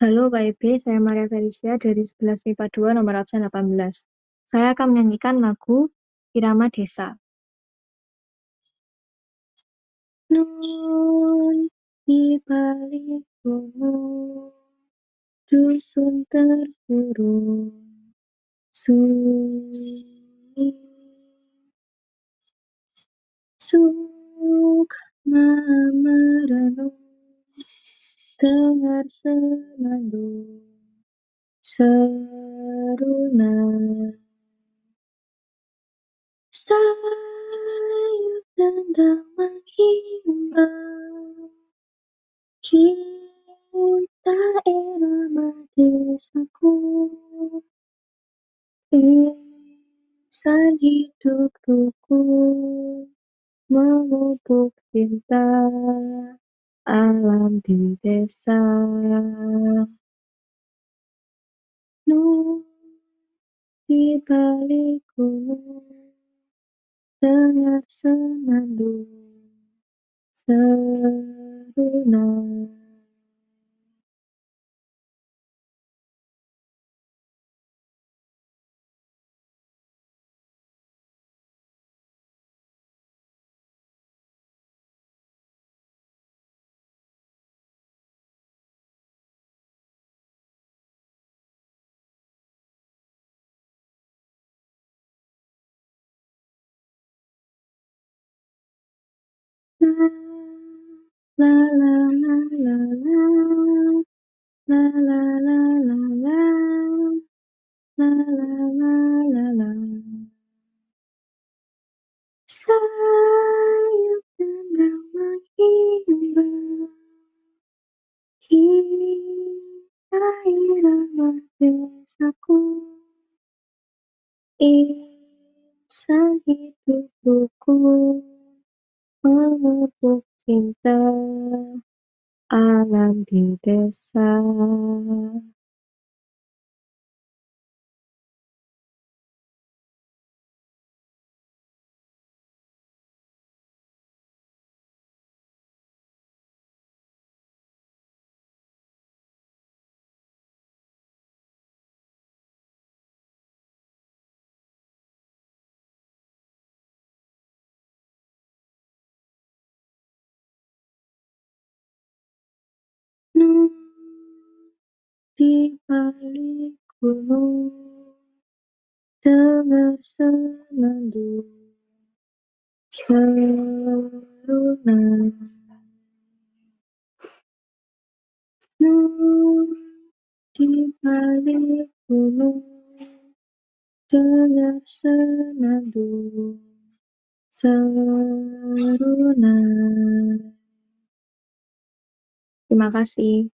Halo Ebe, saya Maria Felicia dari 11 MIPA 2 nomor absen 18. Saya akan menyanyikan lagu Irama Desa. Nun di balik gunung, dusun terkurung, sunyi, sukma merenung, dengar senandung, seruna. Sayup dendang menghimbau, cinta irama desaku, insan hidup rukun, memupuk cinta alam di desa. Nun di balik gunung, dengar senandung, seruna. La la la la la la la la la la la insan hidup memupuk إن ذا أعلم بدسا balik gunung, dengar senandung, seruna. Nun di balik gunung, dengar senandung. Terima kasih.